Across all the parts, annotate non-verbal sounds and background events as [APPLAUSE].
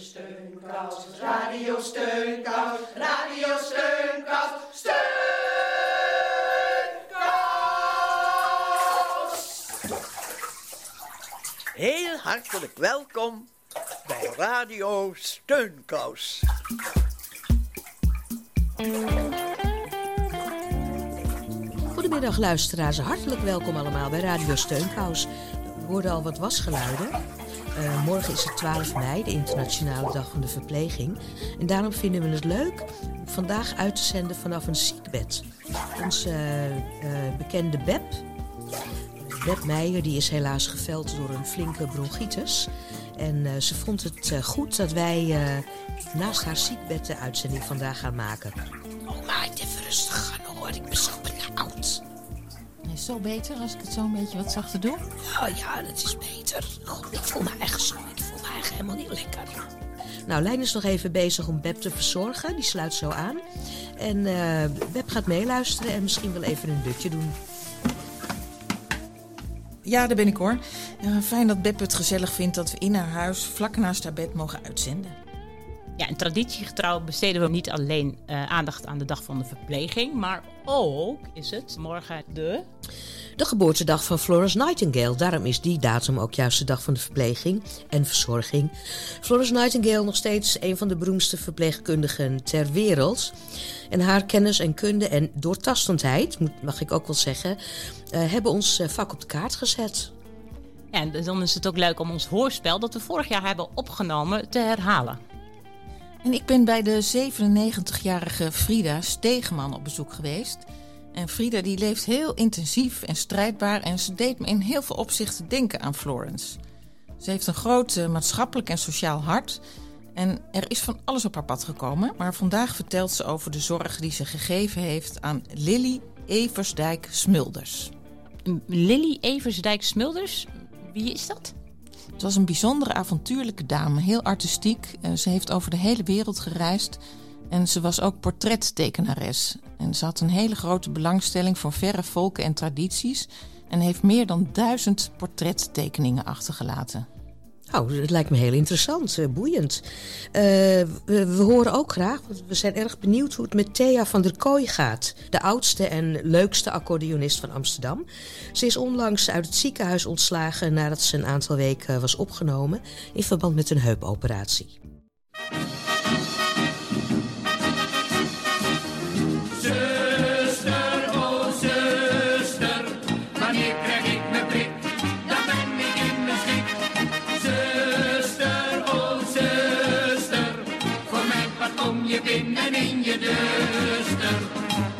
Steunkous, radio steunkous, radio steunkous, steunkous. Heel hartelijk welkom bij Radio Steunkous. Goedemiddag luisteraars, hartelijk welkom allemaal bij Radio Steunkous. We hoorden al wat wasgeluiden. Uh, morgen is het 12 mei, de internationale dag van de verpleging. En daarom vinden we het leuk om vandaag uit te zenden vanaf een ziekbed. Onze uh, bekende Beb, Beb Meijer, die is helaas geveld door een flinke bronchitis. En ze vond het goed dat wij naast haar ziekbed de uitzending vandaag gaan maken. Oh, maar even rustig gaan hoor, ik ben zo zo beter als ik het zo een beetje wat zachter doe? Ja, ja, dat is beter. God, ik voel me echt zo. Ik voel me echt helemaal niet lekker. Nou, Lijn is nog even bezig om Beb te verzorgen. Die sluit zo aan. En uh, Beb gaat meeluisteren en misschien wel even een dutje doen. Ja, daar ben ik hoor. Uh, fijn dat Beb het gezellig vindt dat we in haar huis vlak naast haar bed mogen uitzenden. Ja, en traditiegetrouw besteden we niet alleen uh, aandacht aan de dag van de verpleging, maar ook is het morgen de. De geboortedag van Florence Nightingale. Daarom is die datum ook juist de dag van de verpleging en verzorging. Florence Nightingale nog steeds een van de beroemdste verpleegkundigen ter wereld. En haar kennis en kunde en doortastendheid, mag ik ook wel zeggen, uh, hebben ons uh, vak op de kaart gezet. En dan is het ook leuk om ons hoorspel dat we vorig jaar hebben opgenomen te herhalen. En ik ben bij de 97-jarige Frida Stegeman op bezoek geweest. En Frida die leeft heel intensief en strijdbaar en ze deed me in heel veel opzichten denken aan Florence. Ze heeft een groot uh, maatschappelijk en sociaal hart en er is van alles op haar pad gekomen. Maar vandaag vertelt ze over de zorg die ze gegeven heeft aan Lily Eversdijk Smulders. Lily Eversdijk Smulders? Wie is dat? Het was een bijzondere avontuurlijke dame, heel artistiek. Ze heeft over de hele wereld gereisd en ze was ook portrettekenares. En ze had een hele grote belangstelling voor verre volken en tradities en heeft meer dan duizend portrettekeningen achtergelaten. Nou, dat lijkt me heel interessant, boeiend. Uh, we, we, horen ook graag, want we zijn erg benieuwd hoe het met Thea van der Kooi gaat. De oudste en leukste accordeonist van Amsterdam. Ze is onlangs uit het ziekenhuis ontslagen nadat ze een aantal weken was opgenomen in verband met een heupoperatie.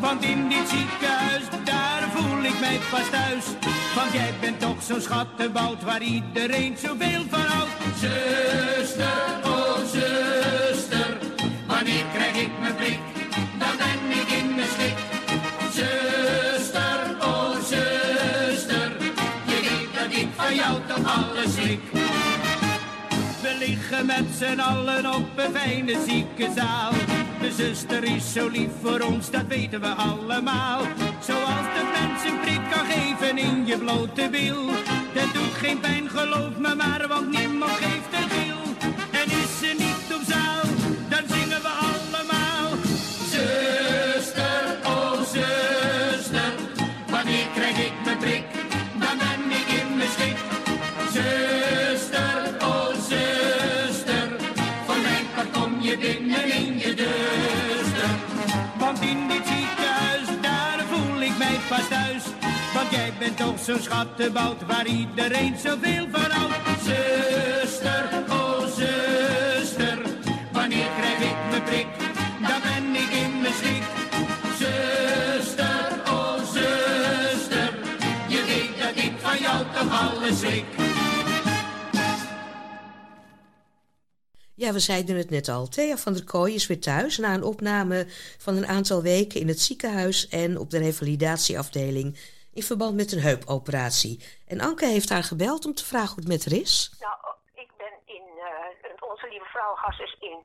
Want in dit ziekenhuis, daar voel ik mij pas thuis. Want jij bent toch zo'n schattenbout waar iedereen zoveel van houdt. Zuster, oh zuster, wanneer krijg ik mijn prik? Dan ben ik in mijn schik. Zuster, oh zuster, je weet dat ik van jou toch alles schrik. Liggen met z'n allen op een fijne ziekenzaal. De zuster is zo lief voor ons, dat weten we allemaal. Zoals de mens een prik kan geven in je blote wil. Dat doet geen pijn, geloof me maar, want niemand geeft een In dit ziekenhuis, daar voel ik mij pas thuis. Want jij bent toch zo'n schattenbout waar iedereen zoveel van houdt. Zuster, oh zuster, wanneer krijg ik mijn prik? Dan ben ik in mijn schik. Zuster, oh zuster, je weet dat ik van jou toch alles schrik. Ja, we zeiden het net al. Thea van der Kooi is weer thuis na een opname van een aantal weken in het ziekenhuis en op de revalidatieafdeling in verband met een heupoperatie. En Anke heeft haar gebeld om te vragen hoe het met haar is. Nou, ik ben in, uh, onze lieve vrouwengas is in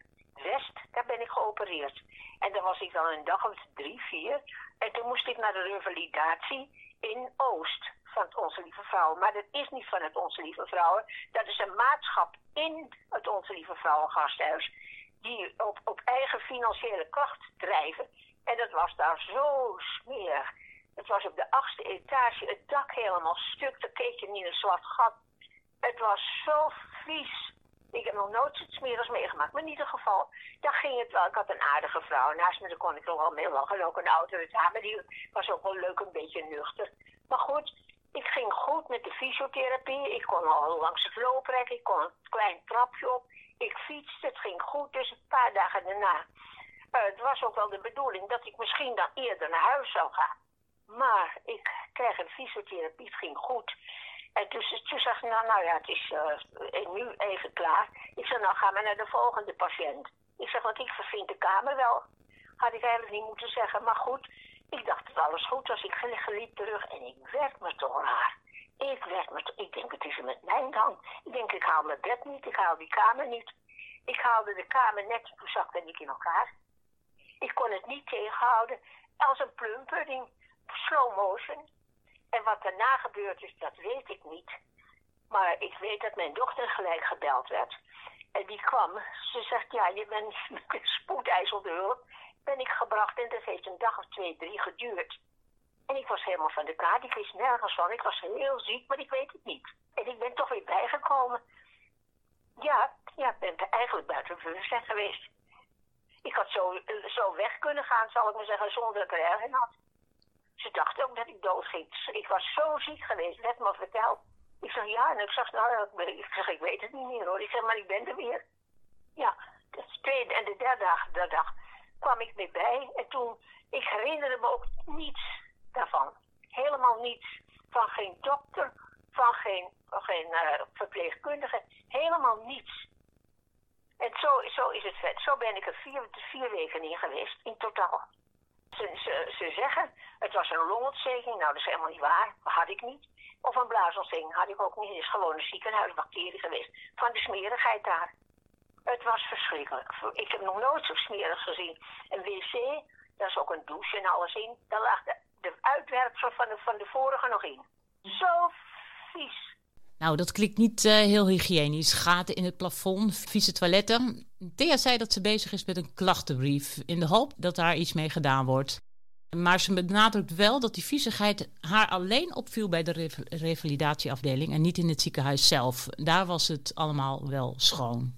West, daar ben ik geopereerd. En daar was ik dan een dag of drie, vier. En toen moest ik naar de revalidatie in Oost. van het Onze Lieve Vrouwen. Maar dat is niet van het Onze Lieve Vrouwen. Dat is een maatschap in het Onze Lieve Vrouwen gasthuis. Die op, op eigen financiële kracht drijven. En dat was daar zo smerig. Het was op de achtste etage, het dak helemaal stuk. Dan keek je niet een zwart gat. Het was zo vies. Ik heb nog nooit iets smerigs meegemaakt. Maar in ieder geval, dan ging het wel. Ik had een aardige vrouw naast me, kon ik nog wel mee lachen. Ook een oudere dame, die was ook wel leuk, een beetje nuchter. Maar goed, ik ging goed met de fysiotherapie. Ik kon al langs de vloer trekken. Ik kon een klein trapje op. Ik fietste, het ging goed. Dus een paar dagen daarna. Uh, het was ook wel de bedoeling dat ik misschien dan eerder naar huis zou gaan. Maar ik kreeg een fysiotherapie, het ging goed. En dus, toen zag ik, nou, nou ja, het is uh, nu even klaar. Ik zei, nou gaan we naar de volgende patiënt. Ik zeg, want ik vervind de kamer wel. Had ik eigenlijk niet moeten zeggen, maar goed. Ik dacht dat alles goed was. Ik liep terug en ik werd me toch raar. Ik werd me ik denk, het is met mijn dan. Ik denk, ik haal mijn bed niet, ik haal die kamer niet. Ik haalde de kamer net, toen zakte ik in elkaar. Ik kon het niet tegenhouden. Als een plumpudding, slow motion. En wat daarna gebeurd is, dat weet ik niet. Maar ik weet dat mijn dochter gelijk gebeld werd. En die kwam. Ze zegt, ja, je bent [LAUGHS] de hulp. Ben ik gebracht en dat heeft een dag of twee, drie geduurd. En ik was helemaal van de kaart. Ik wist nergens van. Ik was heel ziek, maar ik weet het niet. En ik ben toch weer bijgekomen. Ja, ja ik ben eigenlijk buiten bewustzijn geweest. Ik had zo, zo weg kunnen gaan, zal ik maar zeggen, zonder dat ik er erg in had. Ze dacht ook dat ik dood ging. Ik was zo ziek geweest, werd me verteld. Ik zeg ja, en ik zeg, nou, ik, zeg, ik weet het niet meer hoor. Ik zeg, maar ik ben er weer. Ja, de tweede en de derde dag, de dag kwam ik weer bij. En toen, ik herinnerde me ook niets daarvan. Helemaal niets. Van geen dokter, van geen, van geen uh, verpleegkundige. Helemaal niets. En zo, zo is het vet. Zo ben ik er vier, vier weken in geweest, in totaal. Ze, ze, ze zeggen, het was een longontsteking. Nou, dat is helemaal niet waar. Had ik niet. Of een blaasontsteking had ik ook niet. Het is gewoon een ziekenhuisbacterie geweest. Van de smerigheid daar. Het was verschrikkelijk. Ik heb nog nooit zo smerig gezien. Een wc, daar is ook een douche en alles in. Daar lag de, de uitwerpsel van de, van de vorige nog in. Zo vies. Nou, dat klinkt niet uh, heel hygiënisch. Gaten in het plafond, vieze toiletten. Thea zei dat ze bezig is met een klachtenbrief. In de hoop dat daar iets mee gedaan wordt. Maar ze benadrukt wel dat die viezigheid haar alleen opviel bij de revalidatieafdeling en niet in het ziekenhuis zelf. Daar was het allemaal wel schoon.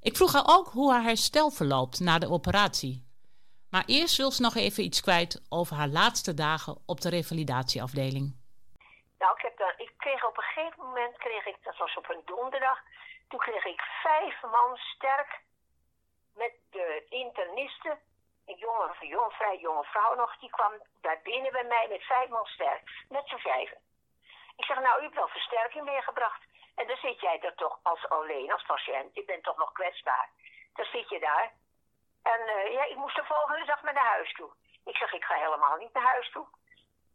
Ik vroeg haar ook hoe haar herstel verloopt na de operatie. Maar eerst wil ze nog even iets kwijt over haar laatste dagen op de revalidatieafdeling. Nou, ik, heb dan, ik kreeg op een gegeven moment, kreeg ik, dat was op een donderdag, toen kreeg ik vijf man sterk met de internisten een jonge, een vrij jonge vrouw nog, die kwam daar binnen bij mij met vijf man sterk. Met z'n vijven. Ik zeg, nou, u hebt wel versterking meegebracht. En dan zit jij er toch als alleen, als patiënt. Je bent toch nog kwetsbaar. Dan zit je daar. En uh, ja, ik moest de volgende dag maar naar huis toe. Ik zeg, ik ga helemaal niet naar huis toe.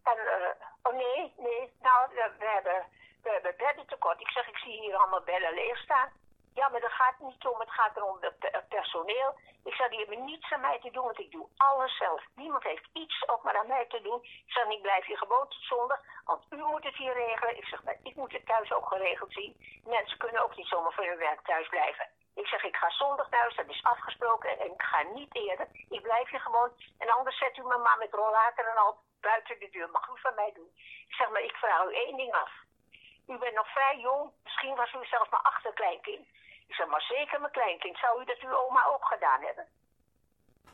En, uh, oh nee, nee, nou, we, hebben, we hebben bedden tekort. Ik zeg, ik zie hier allemaal bedden leeg staan. Ja, maar dat gaat niet om. Het gaat erom het personeel. Ik zei, die hebben niets aan mij te doen, want ik doe alles zelf. Niemand heeft iets ook maar aan mij te doen. Ik zeg, ik blijf hier gewoon tot zondag, want u moet het hier regelen. Ik zeg, maar ik moet het thuis ook geregeld zien. Mensen kunnen ook niet zomaar voor hun werk thuis blijven. Ik zeg, ik ga zondag naar huis, dat is afgesproken en ik ga niet eerder. Ik blijf hier gewoon. En anders zet u me maar met rollator en al buiten de deur. Mag u van mij doen. Ik zeg, maar ik vraag u één ding af. U bent nog vrij jong, misschien was u zelfs maar achterkleinkind. Ik zeg, maar zeker mijn kleinkind. Zou u dat uw oma ook gedaan hebben?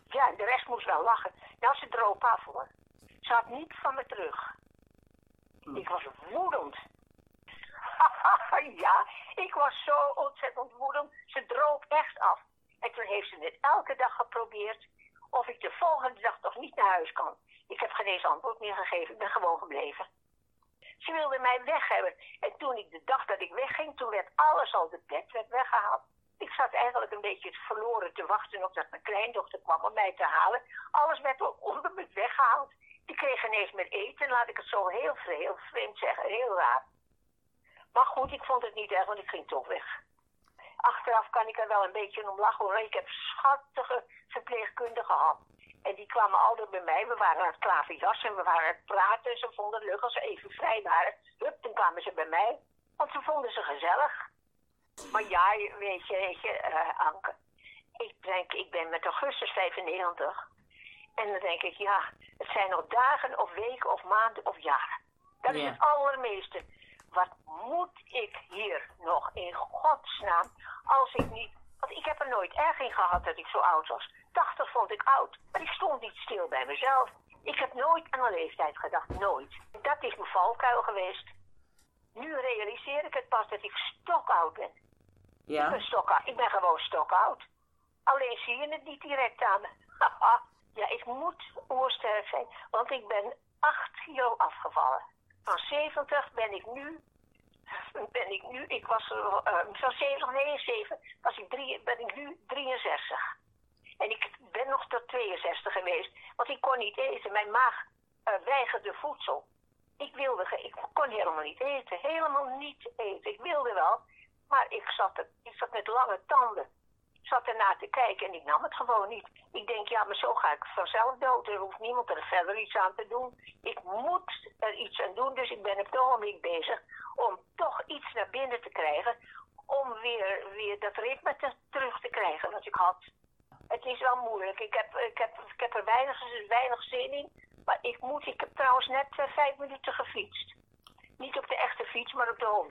Ja, de rest moest wel lachen. Nou, ze droop af hoor. Ze had niet van me terug. Ik was woedend. [LAUGHS] ja, ik was zo ontzettend woedend. Ze droop echt af. En toen heeft ze het elke dag geprobeerd of ik de volgende dag toch niet naar huis kan. Ik heb geen eens antwoord meer gegeven. Ik ben gewoon gebleven. Ze wilde mij weg hebben. En toen ik de dag dat ik wegging, toen werd alles al de bed weggehaald. Ik zat eigenlijk een beetje verloren te wachten op dat mijn kleindochter kwam om mij te halen. Alles werd al onder me weggehaald. Die kreeg ineens met eten, laat ik het zo heel, heel vreemd zeggen, heel raar. Maar goed, ik vond het niet erg, want ik ging toch weg. Achteraf kan ik er wel een beetje om lachen hoor. Ik heb schattige verpleegkundigen gehad. En die kwamen altijd bij mij. We waren aan het klaverjassen en we waren aan het praten. Ze vonden het leuk als ze even vrij waren. Hup, dan kwamen ze bij mij. Want ze vonden ze gezellig. Maar ja, weet je, weet je, uh, Anke. Ik denk, ik ben met augustus 95. En dan denk ik, ja, het zijn nog dagen of weken of maanden of jaren. Dat is het allermeeste. Wat moet ik hier nog in godsnaam als ik niet... Want ik heb er nooit erg in gehad dat ik zo oud was. 80 vond ik oud, maar ik stond niet stil bij mezelf. Ik heb nooit aan een leeftijd gedacht, nooit. Dat is mijn valkuil geweest. Nu realiseer ik het pas dat ik stokoud ben. Ja. Ik ben stokoud. Ik ben gewoon stokoud. Alleen zie je het niet direct aan me. [LAUGHS] ja, ik moet oersterk zijn, want ik ben 8 kilo afgevallen. Van 70 ben ik nu ben ik nu, ik was van 70, nee 7, was ik drie, ben ik nu 63. En ik ben nog tot 62 geweest, want ik kon niet eten. Mijn maag uh, weigerde voedsel. Ik wilde, ik kon helemaal niet eten, helemaal niet eten. Ik wilde wel, maar ik zat, ik zat met lange tanden. Zat ernaar te kijken en ik nam het gewoon niet. Ik denk, ja, maar zo ga ik vanzelf dood. Er hoeft niemand er verder iets aan te doen. Ik moet er iets aan doen, dus ik ben op het ogenblik bezig om toch iets naar binnen te krijgen. Om weer, weer dat ritme te, terug te krijgen wat ik had. Het is wel moeilijk. Ik heb, ik heb, ik heb er weinig, weinig zin in. Maar ik moet, ik heb trouwens net uh, vijf minuten gefietst. Niet op de echte fiets, maar op de home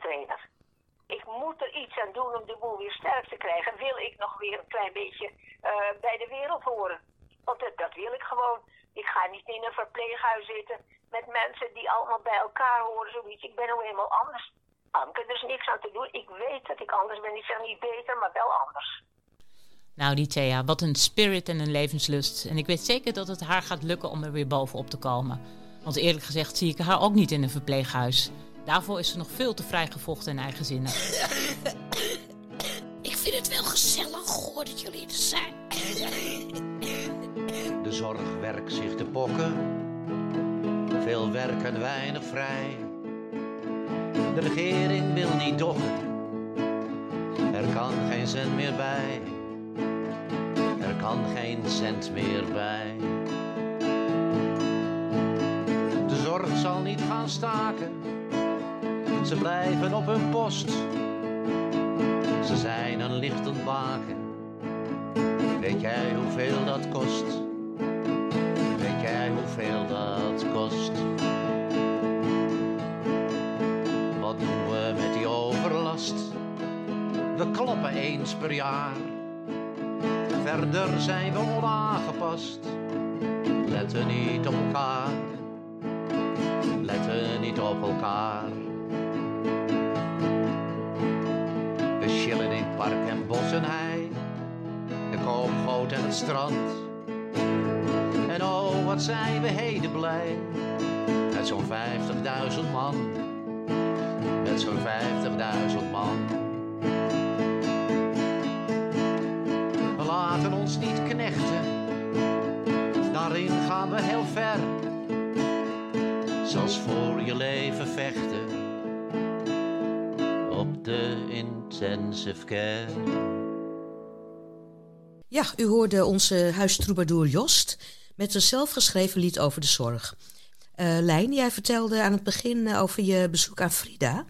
Ik moet er iets aan doen om de boel weer sterk te krijgen. Wil ik nog weer een klein beetje uh, bij de wereld horen. Want dat, wil ik gewoon. Ik ga niet in een verpleeghuis zitten met mensen die allemaal bij elkaar horen. Zoiets. Ik ben nou eenmaal anders. Anke, er is niks aan te doen. Ik weet dat ik anders ben. Ik zeg niet beter, maar wel anders. Nou, die Thea, wat een spirit en een levenslust. En ik weet zeker dat het haar gaat lukken om er weer bovenop te komen. Want eerlijk gezegd zie ik haar ook niet in een verpleeghuis. Daarvoor is ze nog veel te vrijgevochten en eigenzinnig. Ik vind het wel gezellig hoor dat jullie er zijn. De zorg werkt zich te pokken. Veel werk en weinig vrij. De regering wil niet dokken. Er kan geen zin meer bij kan geen cent meer bij. De zorg zal niet gaan staken, ze blijven op hun post. Ze zijn een lichtend baken, weet jij hoeveel dat kost? Weet jij hoeveel dat kost? Wat doen we met die overlast? We kloppen eens per jaar Verder zijn we onaangepast. Letten niet op elkaar. Letten niet op elkaar. Chillen in park en bos en hei. De koopgoot en het strand. En oh, wat zijn we heden blij. Met zo'n 50.000 man. Met zo'n 50.000 man. laten ons niet knechten. Daarin gaan we heel ver. Zoals voor je leven vechten. De intensive care. Ja, u hoorde onze huistroubadour Jost met een zelfgeschreven lied over de zorg. Uh, Lijn, jij vertelde aan het begin eh, over je bezoek aan Frida.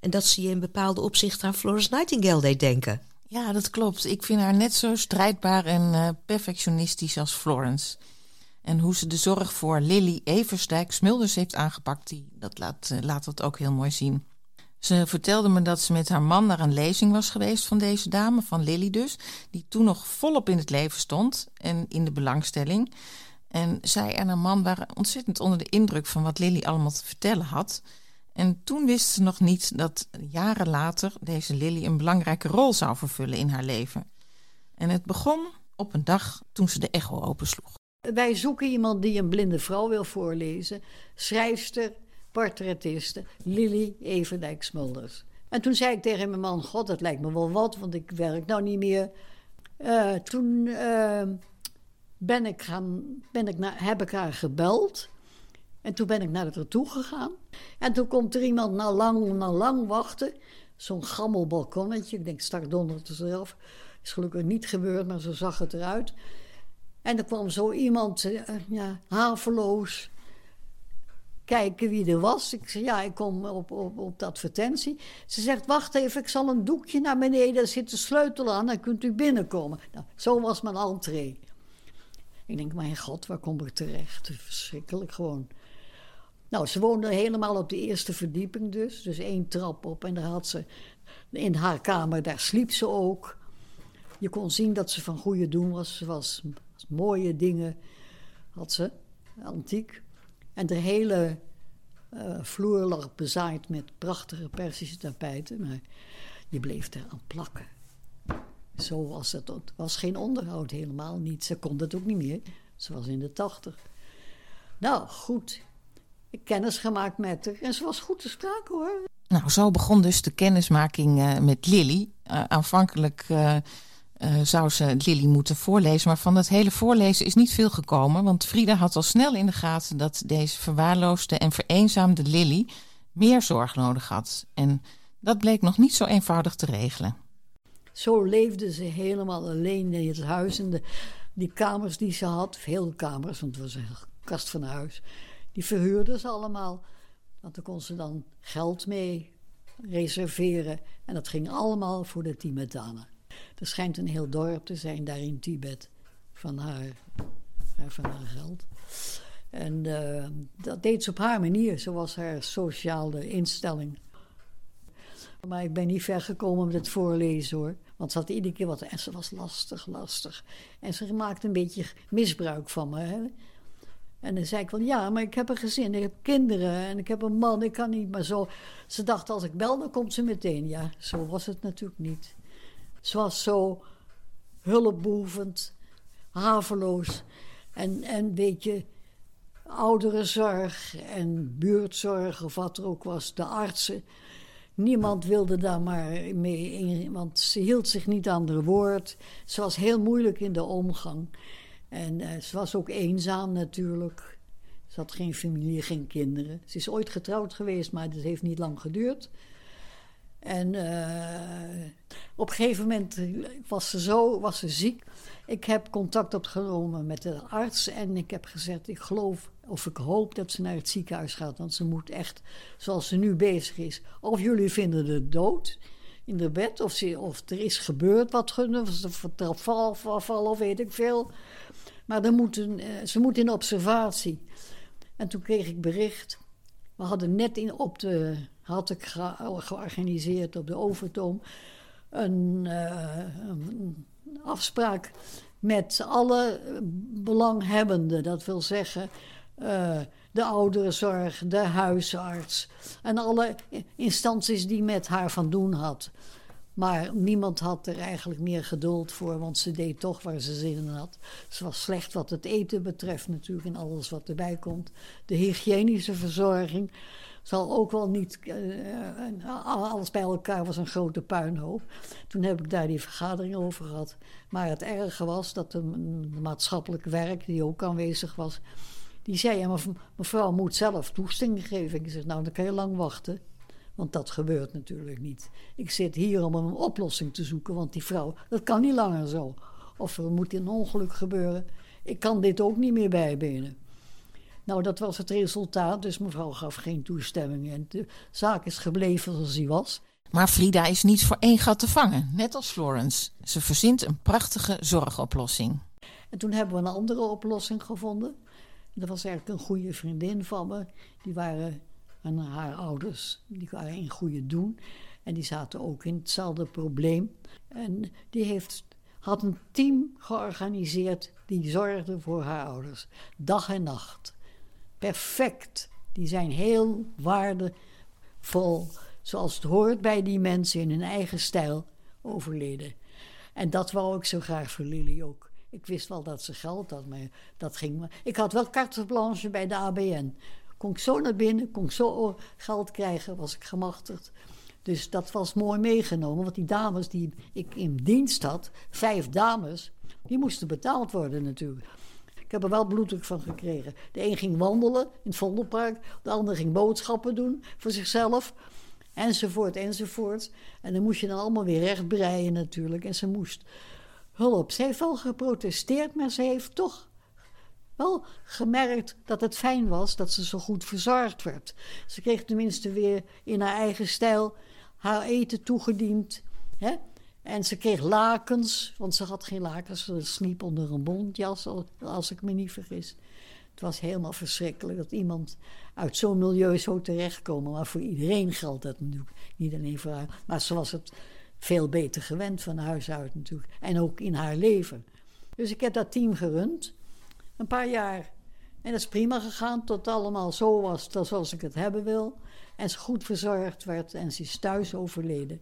En dat ze je in bepaalde opzichten aan Florence Nightingale deed denken. Ja, dat klopt. Ik vind haar net zo strijdbaar en uh, perfectionistisch als Florence. En hoe ze de zorg voor Lily Eversdijk Smulders heeft aangepakt, die, dat laat, uh, laat dat ook heel mooi zien. Ze vertelde me dat ze met haar man naar een lezing was geweest van deze dame, van Lily dus, die toen nog volop in het leven stond en in de belangstelling. En zij en haar man waren ontzettend onder de indruk van wat Lily allemaal te vertellen had. En toen wist ze nog niet dat jaren later deze Lily een belangrijke rol zou vervullen in haar leven. En het begon op een dag toen ze de echo opensloeg. Wij zoeken iemand die een blinde vrouw wil voorlezen. Schrijfster, portretiste, Lily Everdijk Smulders. En toen zei ik tegen mijn man: God, dat lijkt me wel wat, want ik werk nou niet meer. Uh, toen uh, ben ik gaan, ben ik naar, heb ik haar gebeld. En toen ben ik naar haar toe gegaan. En toen komt er iemand na lang, na lang wachten. Zo'n gammel balkonnetje. Ik denk, stak donderd er zelf. Is gelukkig niet gebeurd, maar zo zag het eruit. En er kwam zo iemand, uh, ja, haveloos, kijken wie er was. Ik zei, ja, ik kom op, op, op de advertentie. Ze zegt, wacht even, ik zal een doekje naar beneden, er zit de sleutel aan, dan kunt u binnenkomen. Nou, zo was mijn entree. Ik denk, mijn god, waar kom ik terecht? Verschrikkelijk gewoon. Nou, ze woonde helemaal op de eerste verdieping dus. Dus één trap op en daar had ze... In haar kamer, daar sliep ze ook. Je kon zien dat ze van goede doen was. Ze was mooie dingen, had ze, antiek. En de hele uh, vloer lag bezaaid met prachtige Persische tapijten. Maar je bleef er aan plakken. Zo was het. Het was geen onderhoud, helemaal niet. Ze kon het ook niet meer. Ze was in de tachtig. Nou, goed. Ik kennis gemaakt met haar. En ze was goed te sprake hoor. Nou, zo begon dus de kennismaking uh, met Lily. Uh, aanvankelijk zou ze Lily moeten voorlezen, maar van dat hele voorlezen is niet veel gekomen. Want Frida had al snel in de gaten dat deze verwaarloosde en vereenzaamde Lily meer zorg nodig had. En dat bleek nog niet zo eenvoudig te regelen. Zo leefde ze helemaal alleen in het huis. En de, die kamers die ze had, veel kamers, want het was een kast van huis, die verhuurde ze allemaal. Want daar kon ze dan geld mee reserveren. En dat ging allemaal voor de Tibetanen. Er schijnt een heel dorp te zijn daar in Tibet van haar, van haar geld. En uh, dat deed ze op haar manier. Zo was haar sociale instelling. Maar ik ben niet ver gekomen met het voorlezen hoor. Want ze had iedere keer wat. En ze was lastig, lastig. En ze maakte een beetje misbruik van me. Hè? En dan zei ik van ja, maar ik heb een gezin, ik heb kinderen en ik heb een man, ik kan niet. Maar zo, ze dacht als ik bel, dan komt ze meteen. Ja, zo was het natuurlijk niet. Ze was zo hulpbehoevend, haveloos en, en een beetje ouderenzorg en buurtzorg of wat er ook was, de artsen. Niemand wilde daar maar mee in, want ze hield zich niet aan haar woord. Ze was heel moeilijk in de omgang. En uh, ze was ook eenzaam natuurlijk. Ze had geen familie, geen kinderen. Ze is ooit getrouwd geweest, maar dat heeft niet lang geduurd. En uh, op een gegeven moment was ze zo, was ze ziek. Ik heb contact opgenomen met de arts en ik heb gezegd: ik geloof of ik hoop dat ze naar het ziekenhuis gaat, want ze moet echt, zoals ze nu bezig is, of jullie vinden de dood in de bed, of, of er is gebeurd wat, of er val, of weet ik veel. Maar dan eh, ze moet in observatie. En toen kreeg ik bericht. We hadden net in, op de, had ik georganiseerd op de Overtoom een, uh, een afspraak met alle belanghebbenden. Dat wil zeggen, uh, de ouderenzorg, de huisarts en alle instanties die met haar van doen had. Maar niemand had er eigenlijk meer geduld voor, want ze deed toch waar ze zin in had. Ze was slecht wat het eten betreft natuurlijk en alles wat erbij komt. De hygiënische verzorging zal ook wel niet. Uh, alles bij elkaar was een grote puinhoop. Toen heb ik daar die vergadering over gehad. Maar het erge was dat de, de maatschappelijk werk, die ook aanwezig was, die zei: ja, mevrouw moet zelf toestemming geven. Ik zeg: Nou, dan kan je lang wachten. Want dat gebeurt natuurlijk niet. Ik zit hier om een oplossing te zoeken, want die vrouw, dat kan niet langer zo. Of er moet een ongeluk gebeuren. Ik kan dit ook niet meer bijbenen. Nou, dat was het resultaat, dus mevrouw gaf geen toestemming en de zaak is gebleven zoals die was. Maar Frida is niet voor één gat te vangen, net als Florence. Ze verzint een prachtige zorgoplossing. En toen hebben we een andere oplossing gevonden. Dat was eigenlijk een goede vriendin van me. Die waren en haar ouders, die waren in goede doen. En die zaten ook in hetzelfde probleem. En die heeft, had een team georganiseerd die zorgde voor haar ouders. Dag en nacht. Perfect. Die zijn heel waardevol, zoals het hoort bij die mensen in hun eigen stijl, overleden. En dat wou ik zo graag voor Lily ook. Ik wist wel dat ze geld had, maar dat ging Ik had wel carte blanche bij de ABN. Kon ik zo naar binnen, kon ik zo geld krijgen, was ik gemachtigd. Dus dat was mooi meegenomen, want die dames die ik in dienst had, vijf dames, die moesten betaald worden natuurlijk. Ik heb er wel bloeddruk van gekregen. De een ging wandelen in het Vondelpark, de ander ging boodschappen doen voor zichzelf, enzovoort, enzovoort. En dan moest je dan allemaal weer recht breien natuurlijk. En ze moest hulp. Ze heeft wel geprotesteerd, maar ze heeft toch wel gemerkt dat het fijn was dat ze zo goed verzorgd werd. Ze kreeg tenminste weer in haar eigen stijl haar eten toegediend. Hè? En ze kreeg lakens, want ze had geen lakens. Ze sliep onder een bontjas, als ik me niet vergis. Het was helemaal verschrikkelijk dat iemand uit zo'n milieu zo terechtkomen. Maar voor iedereen geldt dat natuurlijk. Niet alleen voor haar. Maar ze was het veel beter gewend van huis uit natuurlijk. En ook in haar leven. Dus ik heb dat team gerund. Een paar jaar. En dat is prima gegaan tot het allemaal zo was zoals ik het hebben wil. En ze goed verzorgd werd en ze is thuis overleden.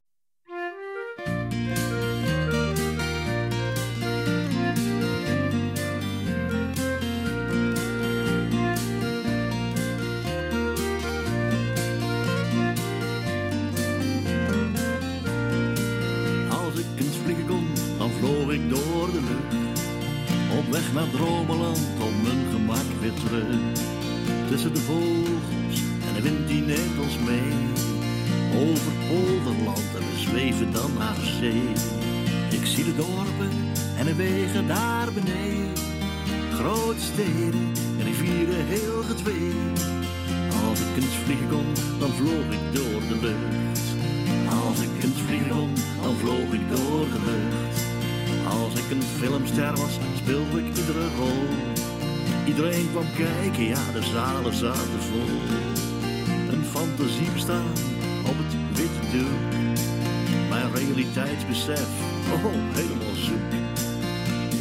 Ik zie de dorpen en de wegen daar beneden. Grote steden en rivieren heel gedwee. Als ik eens vliegen kon, dan vloog ik door de lucht. Als ik eens vliegen kon, dan vloog ik door de lucht. Als ik een filmster was, speelde ik iedere rol. Iedereen kwam kijken, ja, de zalen zaten vol. Een fantasie bestaan op het witte doek. Realiteitsbesef, oh, helemaal zoek.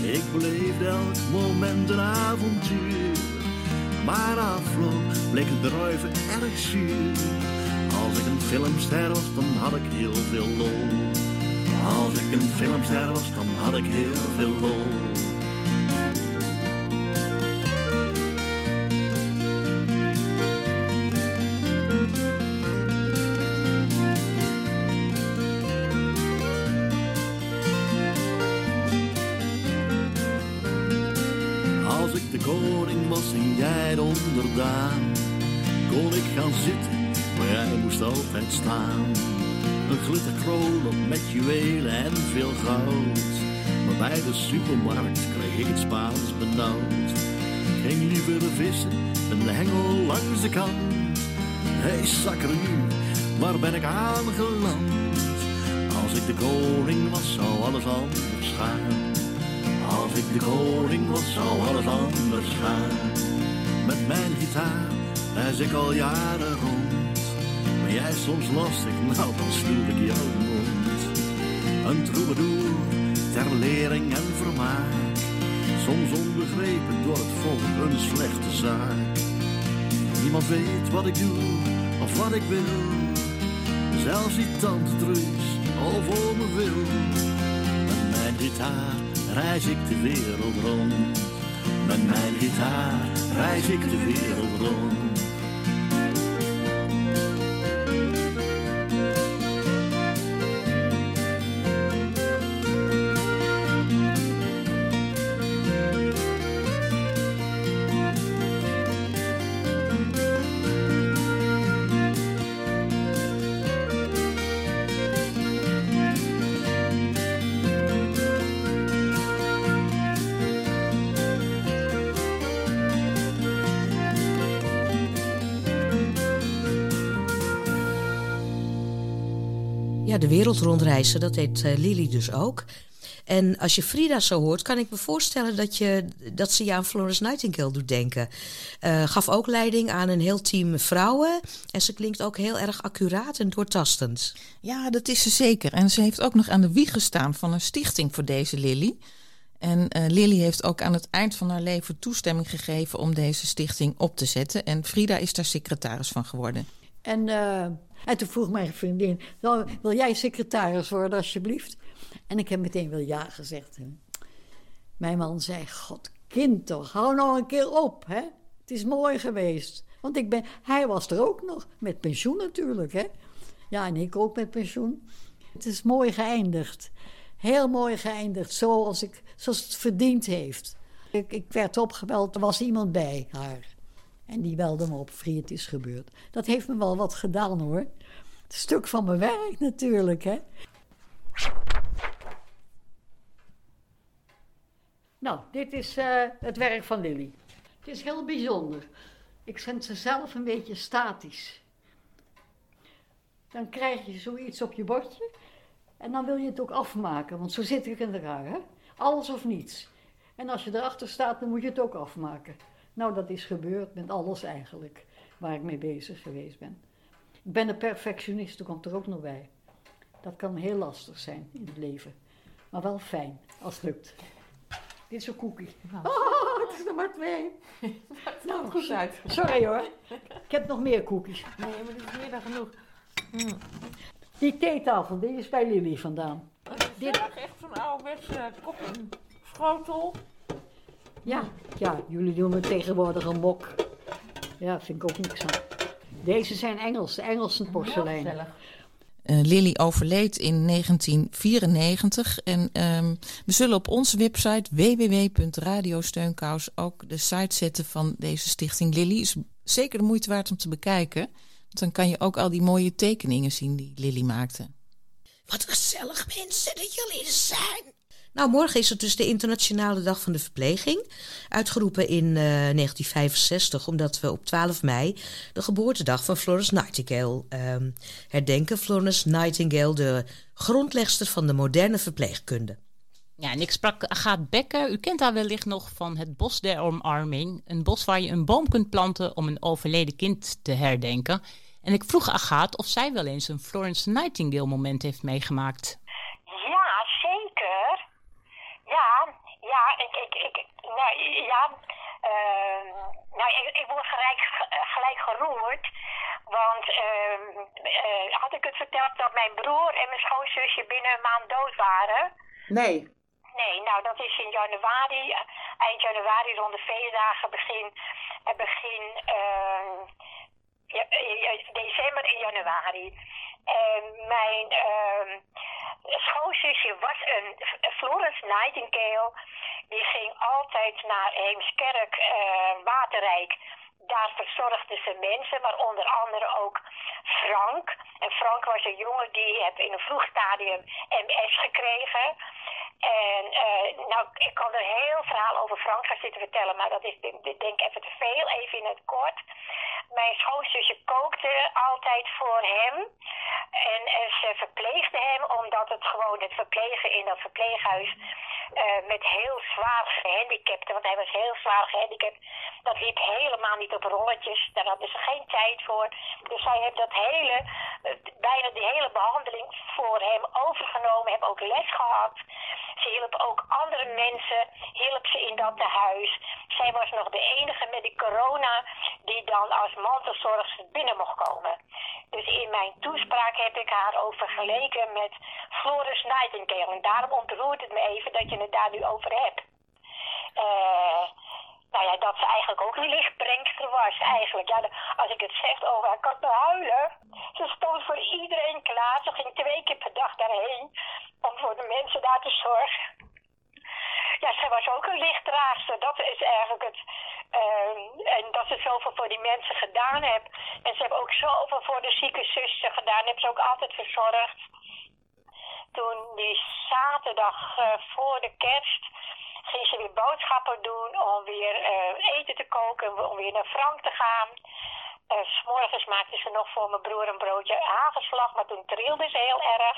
Ik beleefde elk moment een avontuur. Maar afloop bleek het druiven erg zuur. Als ik een filmster was, dan had ik heel veel lol. Als ik een filmster was, dan had ik heel veel lol. Moest altijd staan. Een glitterkroon met juwelen en veel goud. Maar bij de supermarkt kreeg ik het Spaans benauwd. Ging liever vissen, een hengel langs de kant. Hé hey, sakkeru, waar ben ik aangeland? Als ik de koning was, zou alles anders gaan. Als ik de koning was, zou alles anders gaan. Met mijn gitaar reis ik al jaren rond. Ben jij soms lastig, nou dan sloeg ik jouw mond. Een troubadour ter lering en vermaak. Soms onbegrepen door het volk een slechte zaak. Niemand weet wat ik doe of wat ik wil. Zelfs die tante Truus al voor me wil. Met mijn gitaar reis ik de wereld rond. Met mijn gitaar reis ik de wereld rond. Wereld rondreizen, dat deed uh, Lily dus ook. En als je Frida zo hoort, kan ik me voorstellen dat, je, dat ze je aan Florence Nightingale doet denken. Uh, gaf ook leiding aan een heel team vrouwen. En ze klinkt ook heel erg accuraat en doortastend. Ja, dat is ze zeker. En ze heeft ook nog aan de wieg gestaan van een stichting voor deze Lily. En uh, Lily heeft ook aan het eind van haar leven toestemming gegeven om deze stichting op te zetten. En Frida is daar secretaris van geworden. En, uh, en toen vroeg mijn vriendin: Wil jij secretaris worden, alsjeblieft? En ik heb meteen wel ja gezegd. Mijn man zei: God, kind toch, hou nou een keer op. Hè? Het is mooi geweest. Want ik ben, hij was er ook nog, met pensioen natuurlijk. Hè? Ja, en ik ook met pensioen. Het is mooi geëindigd. Heel mooi geëindigd, zoals, ik, zoals het verdiend heeft. Ik, ik werd opgebeld, er was iemand bij haar. En die belde me op, het is gebeurd. Dat heeft me wel wat gedaan hoor. Het stuk van mijn werk natuurlijk, hè. Nou, dit is eh, het werk van Lily. Het is heel bijzonder. Ik vind ze zelf een beetje statisch. Dan krijg je zoiets op je bordje en dan wil je het ook afmaken, want zo zit ik in elkaar, hè? Alles of niets. En als je erachter staat, dan moet je het ook afmaken. Nou, dat is gebeurd met alles eigenlijk, waar ik mee bezig geweest ben. Ik ben een perfectionist, dat komt er ook nog bij. Dat kan heel lastig zijn in het leven, maar wel fijn als het lukt. Dit is een koekie. Oh, [LAUGHS] het is er maar twee. [LAUGHS] nou, goed uit. Sorry hoor. Ik heb nog meer koekjes. Nee, maar dit is meer dan genoeg. Die theetafel, die is bij Lily vandaan. Dit is echt zo'n ouderwetse kop en schotel. Ja, ja, jullie doen me tegenwoordig een mok. Ja, vind ik ook niks aan. Deze zijn Engels, Engelse porselein. Uh, Lily overleed in 1994 en ehm, we zullen op onze website www.radiosteunkous ook de site zetten van deze stichting Lily. Is zeker de moeite waard om te bekijken, want dan kan je ook al die mooie tekeningen zien die Lily maakte. Wat gezellig mensen dat jullie er zijn. Nou, morgen is het dus de Internationale Dag van de Verpleging. Uitgeroepen in 1965, omdat we op 12 mei de geboortedag van Florence Nightingale ehm, herdenken. Florence Nightingale, de grondlegster van de moderne verpleegkunde. Ja, en ik sprak Agaat Becker. U kent haar wellicht nog van het Bos der Omarming. Een bos waar je een boom kunt planten om een overleden kind te herdenken. En ik vroeg Agaat of zij wel eens een Florence Nightingale moment heeft meegemaakt. Ja, zeker. Ja, ja, ik, ik, ja, uh, nou, ik, ik word gelijk, gelijk geroerd. Want uh, uh, had ik het verteld dat mijn broer en mijn schoonzusje binnen een maand dood waren? Nee. Nee, nou dat is in januari, eind januari rond de feestdagen, begin, begin uh, ja, december en januari. En mijn uh, schoonzusje was een Florence Nightingale. Die ging altijd naar Heemskerk, uh, Waterrijk. Daar verzorgde ze mensen, maar onder andere ook Frank. En Frank was een jongen die heeft in een vroeg stadium MS gekregen. En uh, nou, ik kan er heel verhaal over Frank gaan zitten vertellen, maar dat is denk ik even te veel, even in het kort. Mijn schoonzusje kookte altijd voor hem. En, ze verpleegde hem omdat het gewoon het verplegen in dat verpleeghuis uh, met heel zwaar gehandicapten, want hij was heel zwaar gehandicapt, dat liep helemaal niet op rolletjes. Daar hadden ze geen tijd voor. Dus zij heeft dat hele, uh, bijna die hele behandeling voor hem overgenomen, heeft ook les gehad. Ze hielp ook andere mensen, hielp ze in dat tehuis. Zij was nog de enige met die corona die dan als mantelzorgster binnen mocht komen. Dus in mijn toespraak heb ik haar ook vergeleken met Florence Nightingale. En daarom ontroert het me even dat je het daar nu over hebt. Uh, nou ja, dat ze eigenlijk ook een lichtbrengster was. Eigenlijk, ja, als ik het zeg, oh, ik kan huilen. Ze stond voor iedereen klaar. Ze ging twee keer per dag daarheen om voor de mensen daar te zorgen. Ja, zij was ook een lichtdraagster. Dat is eigenlijk het. Uh, en dat ze zoveel voor die mensen gedaan heeft. En ze hebben ook zoveel voor de zieke zussen gedaan. Heeft ze ook altijd verzorgd. Toen die zaterdag uh, voor de kerst ging ze weer boodschappen doen om weer uh, eten te koken, om weer naar Frank te gaan. Uh, S morgens maakte ze nog voor mijn broer een broodje hagelslag, maar toen trilde ze heel erg.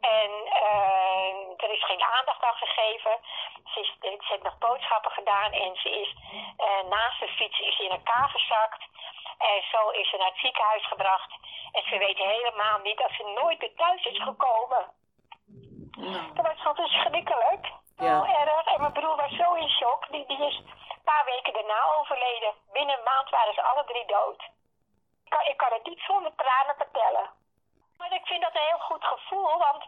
En uh, er is geen aandacht aan gegeven. Ze, is, ze heeft nog boodschappen gedaan en ze is uh, naast de fiets is in elkaar gezakt. En zo is ze naar het ziekenhuis gebracht. En ze weet helemaal niet dat ze nooit weer thuis is gekomen. Ja. Dat was gewoon verschrikkelijk. Heel erg. En mijn broer was zo in shock. Die, die is een paar weken daarna overleden. Binnen een maand waren ze alle drie dood. Ik kan, ik kan het niet zonder tranen vertellen. Maar ik vind dat een heel goed gevoel, want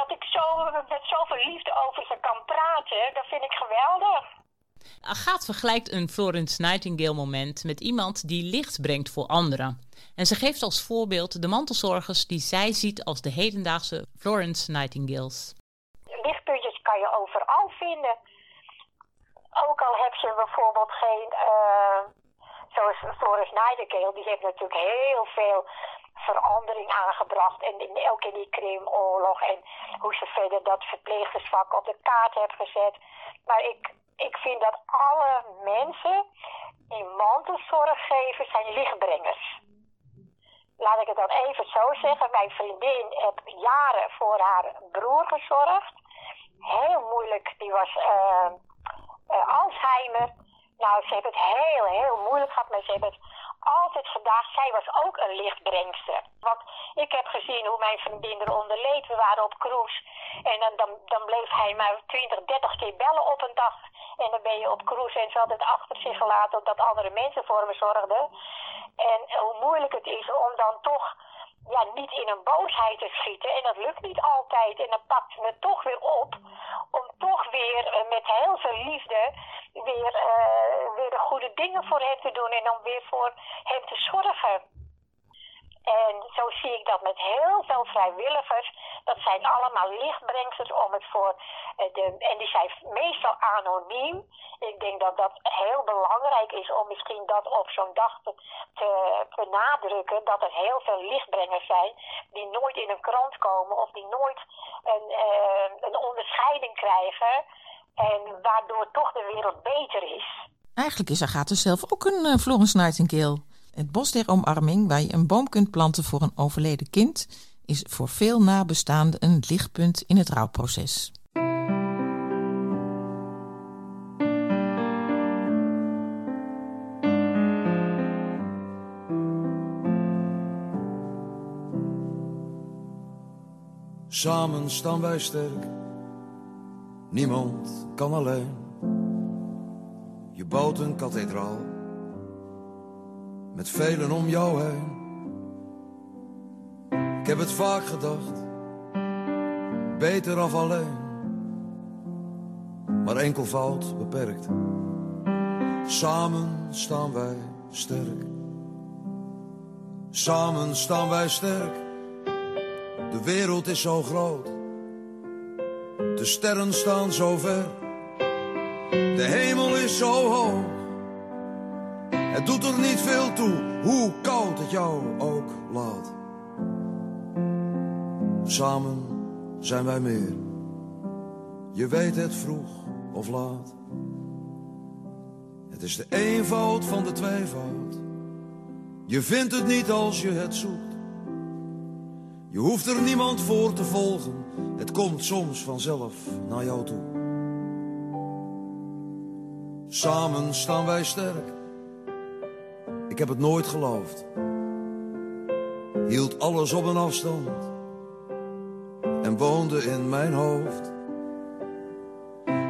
dat ik zo met zoveel liefde over ze kan praten, dat vind ik geweldig. Agathe vergelijkt een Florence Nightingale moment met iemand die licht brengt voor anderen. En ze geeft als voorbeeld de mantelzorgers die zij ziet als de hedendaagse Florence Nightingales. Lichtpuntjes kan je overal vinden. Ook al heb je bijvoorbeeld geen, uh, zoals Floris Nightingale, die heeft natuurlijk heel veel verandering aangebracht. En in, elke in die Krimoorlog en hoe ze verder dat verpleegstersvak op de kaart hebben gezet. Maar ik, ik vind dat alle mensen die mantelzorg geven, zijn lichtbrengers. Laat ik het dan even zo zeggen. Mijn vriendin heeft jaren voor haar broer gezorgd. Heel moeilijk. Die was uh, uh, Alzheimer. Nou, ze hebben het heel, heel moeilijk gehad. Maar ze hebben het altijd gedacht, zij was ook een lichtbrengster. Want ik heb gezien hoe mijn vriendin eronder leed. We waren op cruise. En dan, dan, dan bleef hij maar 20, 30 keer bellen op een dag. En dan ben je op cruise en ze had het achter zich gelaten dat andere mensen voor me zorgden. En hoe moeilijk het is om dan toch ja, niet in een boosheid te schieten. En dat lukt niet altijd. En dan pakt ze me toch weer op. Om toch weer uh, met heel veel liefde weer, uh, weer de goede dingen voor hem te doen. En om weer voor hem te zorgen. En zo zie ik dat met heel veel vrijwilligers. Dat zijn allemaal lichtbrengsters om het voor de. En die zijn meestal anoniem. Ik denk dat dat heel belangrijk is om misschien dat op zo'n dag te, te benadrukken. Dat er heel veel lichtbrengers zijn die nooit in een krant komen of die nooit een, uh, een onderscheiding krijgen. En waardoor toch de wereld beter is. Eigenlijk is Agatha zelf ook een uh, Florence Nightingale. Het bos der omarming, waar je een boom kunt planten voor een overleden kind, is voor veel nabestaanden een lichtpunt in het rouwproces. Samen staan wij sterk, niemand kan alleen. Je bouwt een kathedraal met velen om jou heen. Ik heb het vaak gedacht, beter af alleen. Maar enkelvoud beperkt, samen staan wij sterk. Samen staan wij sterk, de wereld is zo groot. De sterren staan zo ver, de hemel is zo hoog. Het doet er niet veel toe hoe koud het jou ook laat. Samen zijn wij meer. Je weet het vroeg of laat. Het is de eenvoud van de tweevoud. Je vindt het niet als je het zoekt. Je hoeft er niemand voor te volgen. Het komt soms vanzelf naar jou toe. Samen staan wij sterk. Ik heb het nooit geloofd. Hield alles op een afstand. En woonde in mijn hoofd.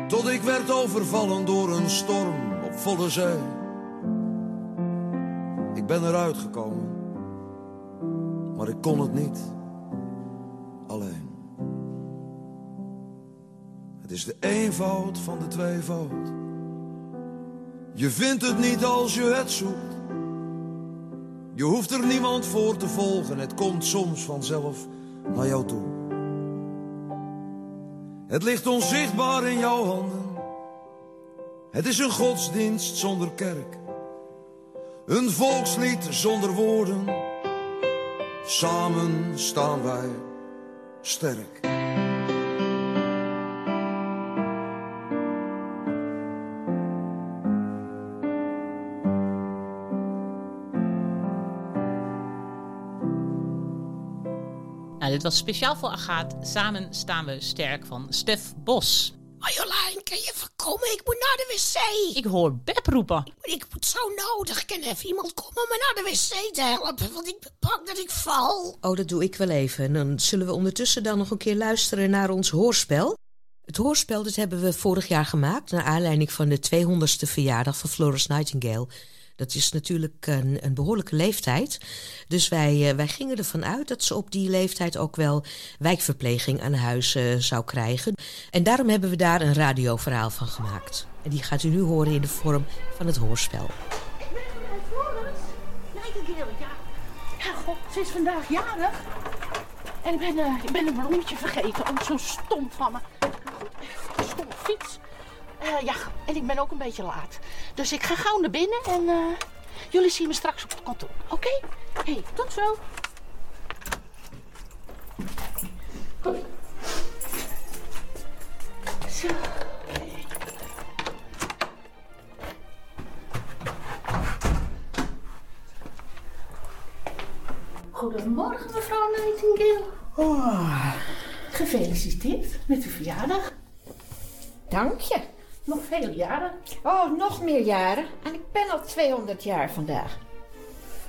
Tot ik werd overvallen door een storm op volle zee. Ik ben eruit gekomen. Maar ik kon het niet. Alleen. Het is de eenvoud van de tweevoud. Je vindt het niet als je het zoekt. Je hoeft er niemand voor te volgen, het komt soms vanzelf naar jou toe. Het ligt onzichtbaar in jouw handen. Het is een godsdienst zonder kerk. Een volkslied zonder woorden. Samen staan wij sterk. Dit was speciaal voor Agaat. Samen staan we sterk van Stef Bos. Marjolein, kan je voorkomen? Ik moet naar de wc. Ik hoor Beb roepen. Ik, ik moet zo nodig. Kan even iemand komen om me naar de wc te helpen? Want ik ben bang dat ik val. Oh, dat doe ik wel even. En dan zullen we ondertussen dan nog een keer luisteren naar ons hoorspel. Het hoorspel dat hebben we vorig jaar gemaakt... naar aanleiding van de 200ste verjaardag van Florence Nightingale... Dat is natuurlijk een, een behoorlijke leeftijd. Dus wij, uh, wij gingen ervan uit dat ze op die leeftijd ook wel wijkverpleging aan huis uh, zou krijgen. En daarom hebben we daar een radioverhaal van gemaakt. En die gaat u nu horen in de vorm van het hoorspel. Ze is vandaag jarig. En ik ben, uh, ik ben een bloemetje vergeten. Oh, zo stom van me. Stom fiets. Uh, ja, en ik ben ook een beetje laat. Dus ik ga gauw naar binnen en uh, Jullie zien me straks op het kantoor, oké? Hé, hey, tot zo. Goed. Zo. Goedemorgen, mevrouw Nightingale. Oh, gefeliciteerd met uw verjaardag. Dank je. Nog vele jaren. Oh, nog meer jaren. En ik ben al 200 jaar vandaag.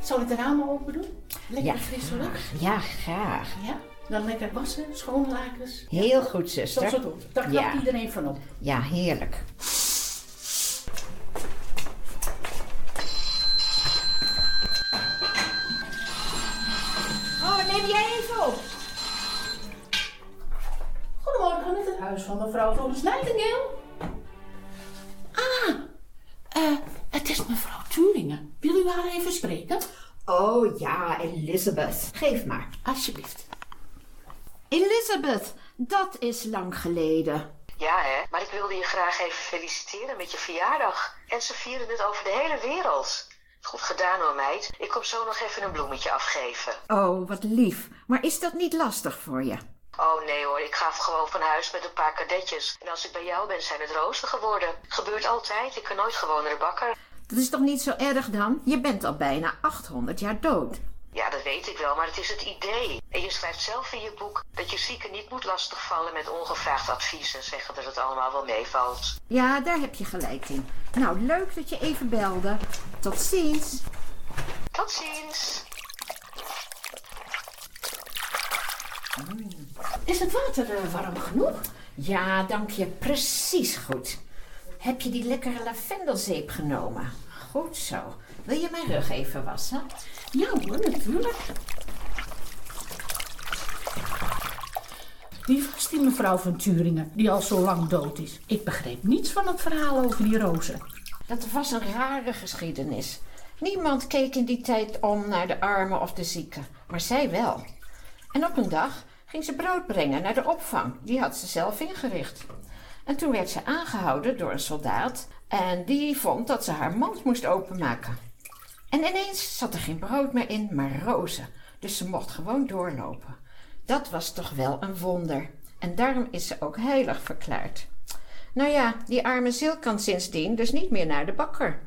Zal ik de ramen open doen? Lekker Ja, frisse lucht. Ja, graag. Ja, dan lekker wassen, schoonlakens. Heel goed, zuster. Dat zo doen. Daar knapt Ja. iedereen van op. Ja, heerlijk. Geef maar. Alsjeblieft. Elizabeth, dat is lang geleden. Ja, hè? Maar ik wilde je graag even feliciteren met je verjaardag. En ze vieren het over de hele wereld. Goed gedaan hoor, meid. Ik kom zo nog even een bloemetje afgeven. Oh, wat lief. Maar is dat niet lastig voor je? Oh nee hoor, ik ga gewoon van huis met een paar kadetjes. En als ik bij jou ben, zijn het rooster geworden. Gebeurt altijd, ik kan nooit gewoon naar de bakker. Dat is toch niet zo erg dan? Je bent al bijna 800 jaar dood. Ja, dat weet ik wel, maar het is het idee. En je schrijft zelf in je boek dat je zieken niet moet lastigvallen met ongevraagd advies en zeggen dat het allemaal wel meevalt. Ja, daar heb je gelijk in. Nou, leuk dat je even belde. Tot ziens. Tot ziens. Is het water eh, warm genoeg? Ja, dank je. Precies goed. Heb je die lekkere lavendelzeep genomen? Goed zo. Wil je mijn rug even wassen? Ja hoor, natuurlijk. Wie was die mevrouw van Turingen, die al zo lang dood is? Ik begreep niets van het verhaal over die rozen. Dat was een rare geschiedenis. Niemand keek in die tijd om naar de armen of de zieken, maar zij wel. En op een dag ging ze brood brengen naar de opvang. Die had ze zelf ingericht. En toen werd ze aangehouden door een soldaat en die vond dat ze haar mand moest openmaken. En ineens zat er geen brood meer in, maar rozen. Dus ze mocht gewoon doorlopen. Dat was toch wel een wonder. En daarom is ze ook heilig verklaard. Nou ja, die arme ziel kan sindsdien dus niet meer naar de bakker.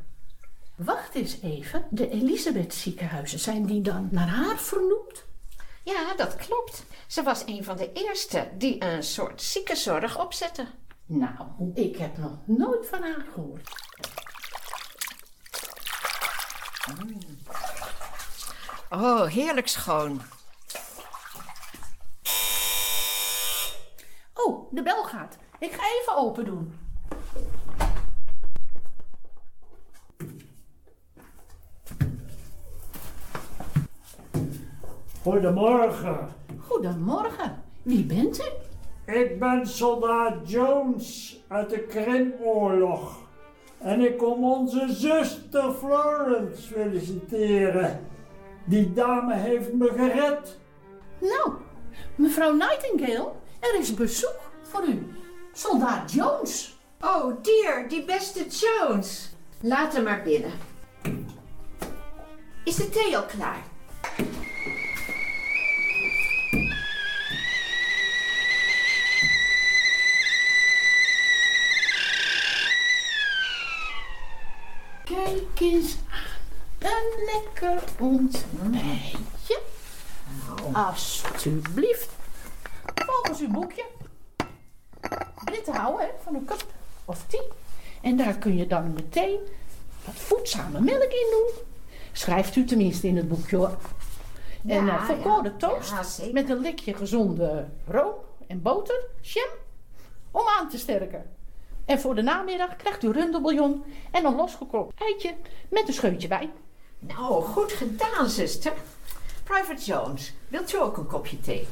Wacht eens even, de Elisabeth ziekenhuizen, zijn die dan naar haar vernoemd? Ja, dat klopt. Ze was een van de eerste die een soort ziekenzorg opzette. Nou, ik heb nog nooit van haar gehoord. Oh, heerlijk schoon. Oh, de bel gaat. Ik ga even open doen. Goedemorgen. Goedemorgen. Wie bent u? Ik ben soldaat Jones uit de Krimoorlog. En ik kom onze zuster Florence feliciteren. Die dame heeft me gered. Nou, mevrouw Nightingale, er is bezoek voor u. Soldaat Jones. Oh, dear, die beste Jones. Laat hem maar binnen. Is de thee al klaar? Lekker ontbijtje. Alsjeblieft. Volgens uw boekje. Dit houden, hè, van een kop of tien. En daar kun je dan meteen wat voedzame melk in doen. Schrijft u tenminste in het boekje hoor. En uh, volkoren ja. toast Ja, met een likje gezonde room en boter, jam, om aan te sterken. En voor de namiddag krijgt u rundelbouillon en een losgekookt eitje met een scheutje wijn. Nou, goed gedaan, zuster. Private Jones, wilt u ook een kopje thee?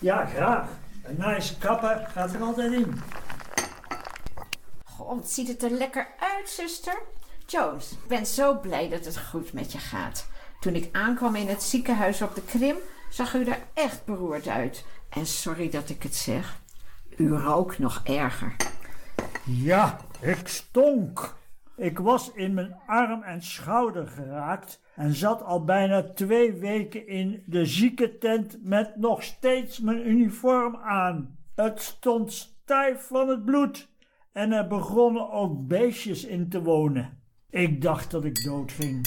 Ja, graag. Een nice kapper gaat er altijd in. Goh, wat ziet het er lekker uit, zuster. Jones, ik ben zo blij dat het goed met je gaat. Toen ik aankwam in het ziekenhuis op de Krim, zag u er echt beroerd uit. En sorry dat ik het zeg, u rook nog erger. Ja, ik stonk. Ik was in mijn arm en schouder geraakt en zat al bijna twee weken in de ziekentent met nog steeds mijn uniform aan. Het stond stijf van het bloed en er begonnen ook beestjes in te wonen. Ik dacht dat ik doodging.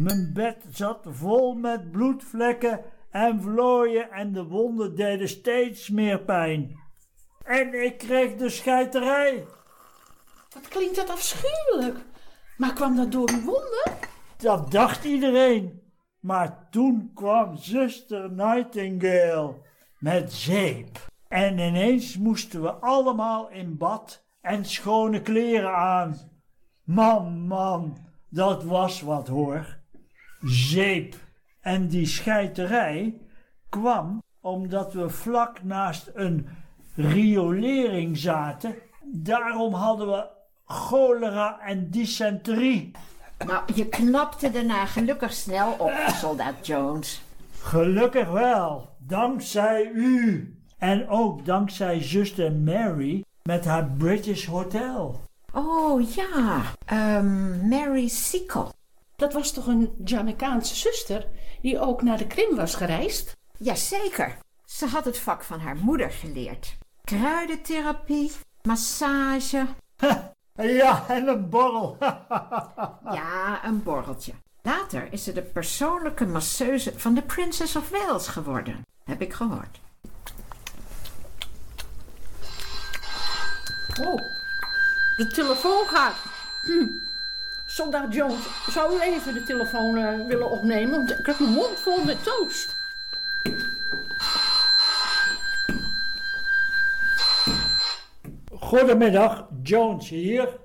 Mijn bed zat vol met bloedvlekken en vlooien en de wonden deden steeds meer pijn. En ik kreeg de scheiterij. Wat klinkt dat afschuwelijk. Maar kwam dat door uw wonden? Dat dacht iedereen. Maar toen kwam zuster Nightingale met zeep. En ineens moesten we allemaal in bad en schone kleren aan. Man, man, dat was wat hoor. Zeep. En die scheiterij kwam omdat we vlak naast een riolering zaten. Daarom hadden we cholera en dysenterie. Maar je knapte daarna gelukkig snel op, soldaat Jones. Gelukkig wel, dankzij u. En ook dankzij zuster Mary met haar British Hotel. Oh ja, um, Mary Seacole. Dat was toch een Jamaicaanse zuster die ook naar de Krim was gereisd? Jazeker. Ze had het vak van haar moeder geleerd. Kruidentherapie, massage. Ja, en een borrel. [LAUGHS] ja, een borreltje. Later is ze de persoonlijke masseuse van de Princess of Wales geworden. Heb ik gehoord. Oh, de telefoon gaat. Hm. Soldaat Jones, zou u even de telefoon uh, willen opnemen? Want ik heb mijn mond vol met toast. Goedemiddag, Jones hier.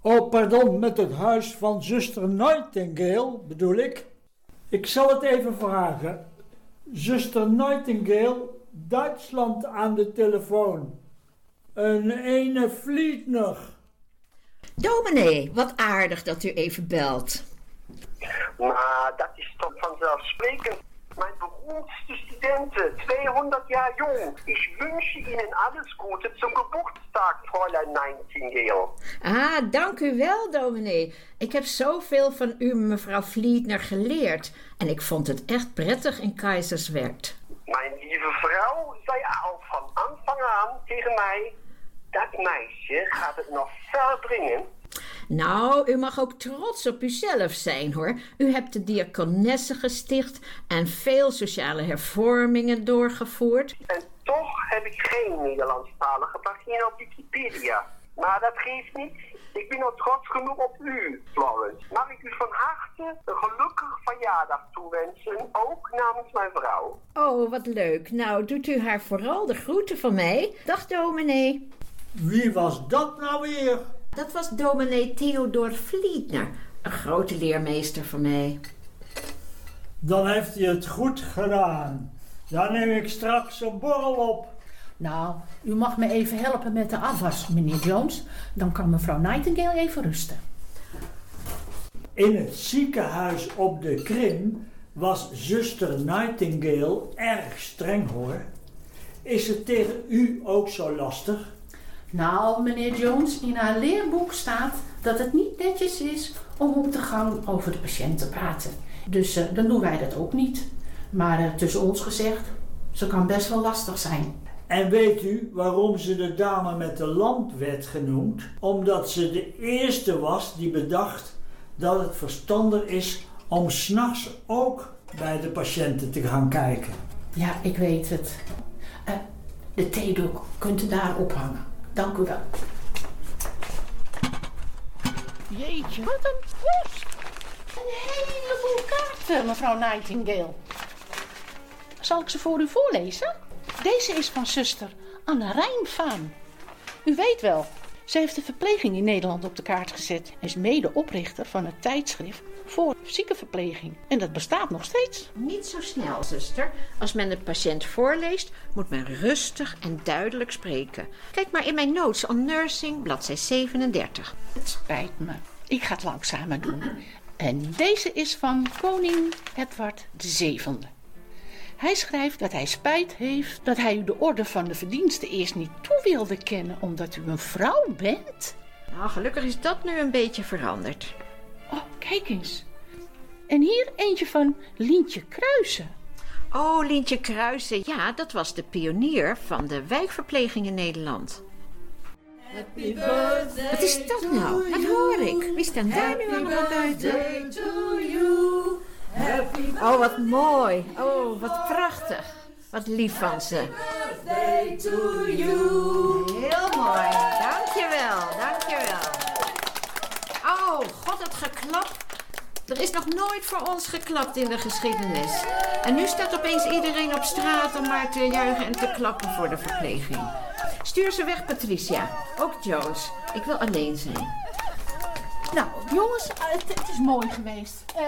Oh, pardon, met het huis van zuster Nightingale bedoel ik. Ik zal het even vragen. Zuster Nightingale, Duitsland aan de telefoon. Een ene Vlietner. Dominee, wat aardig dat u even belt. Maar dat is toch vanzelfsprekend. Mijn beroemdste studenten, 200 jaar jong. Ich wünsche Ihnen alles Gute zum Geburtstag, Fräulein Nightingale. Ah, dank u wel, dominee. Ik heb zoveel van u, mevrouw Vlietner, geleerd. En ik vond het echt prettig in Keizerswerk. Mijn lieve vrouw zei al van aanvang aan tegen mij... Dat meisje gaat het nog ver brengen. Nou, u mag ook trots op uzelf zijn hoor. U hebt de diakonessen gesticht en veel sociale hervormingen doorgevoerd. En toch heb ik geen Nederlandstalige pagina op Wikipedia. Maar dat geeft niet. Ik ben nog trots genoeg op u, Florence. Mag ik u van harte een gelukkig verjaardag toewensen, ook namens mijn vrouw? Oh, wat leuk. Nou, doet u haar vooral de groeten van mij. Dag, dominee. Wie was dat nou weer? Dat was dominee Theodor Vlietner, een grote leermeester van mij. Dan heeft hij het goed gedaan. Dan neem ik straks een borrel op. Nou, u mag me even helpen met de afwas, meneer Jones. Dan kan mevrouw Nightingale even rusten. In het ziekenhuis op de Krim was zuster Nightingale erg streng hoor. Is het tegen u ook zo lastig? Nou, meneer Jones, in haar leerboek staat dat het niet netjes is om op de gang over de patiënt te praten. Dus uh, dan doen wij dat ook niet. Maar uh, tussen ons gezegd, ze kan best wel lastig zijn. En weet u waarom ze de dame met de lamp werd genoemd? Omdat ze de eerste was die bedacht dat het verstandig is om s'nachts ook bij de patiënten te gaan kijken. Ja, ik weet het. Uh, de theedoek kunt u daar ophangen. Dank u wel. Jeetje, wat een post! Een heleboel kaarten, mevrouw Nightingale. Zal ik ze voor u voorlezen? Deze is van zuster Anne Rijnvaan. U weet wel, ze heeft de verpleging in Nederland op de kaart gezet en is medeoprichter van het tijdschrift voor ziekenverpleging. En dat bestaat nog steeds. Niet zo snel, zuster. Als men de patiënt voorleest, moet men rustig en duidelijk spreken. Kijk maar in mijn notes on nursing, bladzij 37. Het spijt me. Ik ga het langzamer doen. En deze is van koning Edward VII. Hij schrijft dat hij spijt heeft dat hij u de orde van de verdiensten eerst niet toe wilde kennen omdat u een vrouw bent. Nou, gelukkig is dat nu een beetje veranderd. Oh, kijk eens. En hier eentje van Lientje Kruisen. Oh, Lientje Kruisen. Ja, dat was de pionier van de wijkverpleging in Nederland. Happy birthday Wat is dat nou? Wat hoor ik? Wie staan daar nu allemaal buiten? to you. Happy Oh, wat mooi. Oh, wat prachtig. Wat lief van ze. birthday to you. Heel mooi. Dankjewel, dankjewel. Oh, god, het geklap. Er is nog nooit voor ons geklapt in de geschiedenis. En nu staat opeens iedereen op straat om maar te juichen en te klappen voor de verpleging. Stuur ze weg, Patricia. Ook Jones. Ik wil alleen zijn. Nou, jongens, eh, het, het is mooi geweest. Eh,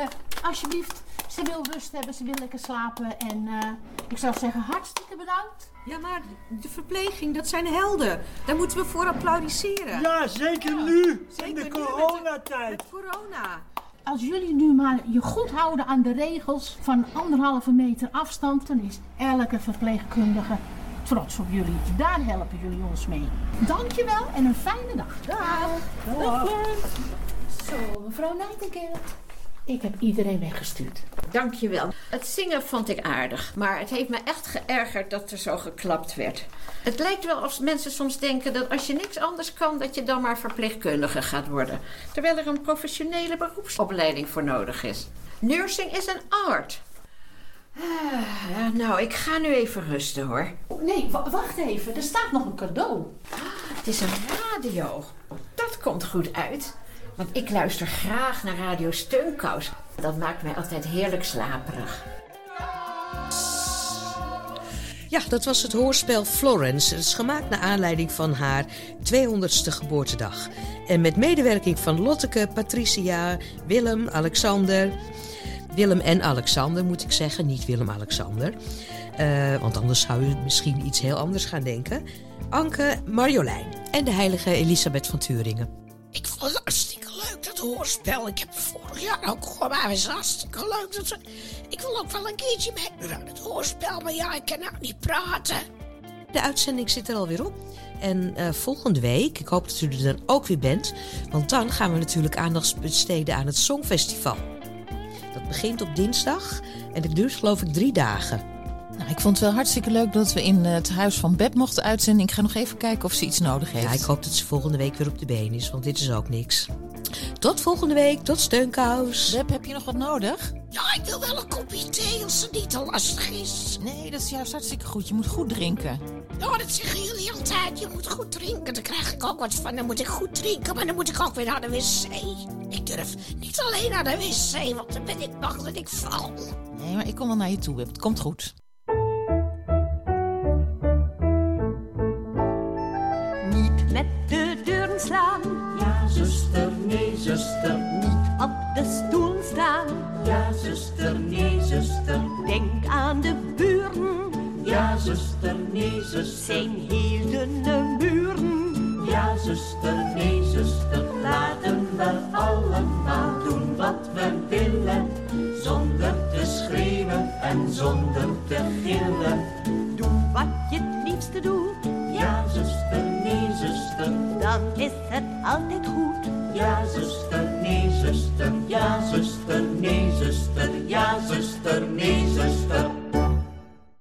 alsjeblieft, ze wil rust hebben, ze wil lekker slapen. En eh, ik zou zeggen, hartstikke bedankt. Ja, maar de verpleging, dat zijn helden. Daar moeten we voor applaudisseren. Ja, zeker nu. Zeker in de met- coronatijd. Corona. Als jullie nu maar je goed houden aan de regels van anderhalve meter afstand, dan is elke verpleegkundige trots op jullie. Daar helpen jullie ons mee. Dankjewel en een fijne dag. Dag. Dag. Zo, mevrouw Nightingale. Ik heb iedereen weggestuurd. Dankjewel. Het zingen vond ik aardig, maar het heeft me echt geërgerd dat er zo geklapt werd. Het lijkt wel of mensen soms denken dat als je niks anders kan, dat je dan maar verpleegkundige gaat worden. Terwijl er een professionele beroepsopleiding voor nodig is. Nursing is een art. Ah, nou, ik ga nu even rusten hoor. Nee, wa- wacht even. Er staat nog een cadeau. Het is een radio. Dat komt goed uit. Want ik luister graag naar Radio Steunkous. Dat maakt mij altijd heerlijk slaperig. Ja, dat was het hoorspel Florence. Het is gemaakt naar aanleiding van haar 200ste geboortedag. En met medewerking van Lotteke, Patricia, Willem, Alexander. Willem en Alexander moet ik zeggen, niet Willem-Alexander. Eh, want anders zou u misschien iets heel anders gaan denken. Anke, Marjolein en de heilige Elisabeth van Turingen. Ik hartstikke leuk, dat hoorspel. Ik heb vorig jaar ook gehoord, maar het hartstikke leuk. Dat ze- Ik wil ook wel een keertje meedoen aan het hoorspel, maar ja, ik kan nou niet praten. De uitzending zit er alweer op. En eh, volgende week, ik hoop dat u er dan ook weer bent. Want dan gaan we natuurlijk aandacht besteden aan het Songfestival. Dat begint op dinsdag en het duurt geloof ik drie dagen. Nou, ik vond het wel hartstikke leuk dat we in het huis van Beb mochten uitzenden. Ik ga nog even kijken of ze iets nodig heeft. Ja, ik hoop dat ze volgende week weer op de been is, want dit is ook niks. Tot volgende week, tot steunkous. Beb, heb je nog wat nodig? Ja, ik wil wel een kopje thee als het niet te lastig is. Nee, dat is juist hartstikke goed. Je moet goed drinken. Ja, dat zeggen jullie altijd. Je moet goed drinken. Daar krijg ik ook wat van. Dan moet ik goed drinken, maar dan moet ik ook weer naar de wc. Ik durf niet alleen naar de wc, want dan ben ik bang dat ik val. Nee, maar ik kom wel naar je toe, Beb. Het komt goed. Zuster, nee, zuster. Denk aan de buren. Ja, zuster, nee, zuster. Zijn dunne muren. Ja, zuster, nee, zuster. Laten we allemaal doen wat we willen. Zonder te schreeuwen en zonder te gillen. Doe wat je het liefste doet. Ja, zuster, nee, zuster. Dan is het altijd goed. Ja, zuster, nee, zuster. Ja, zuster, nee, zuster. Ja, zuster, nee, zuster.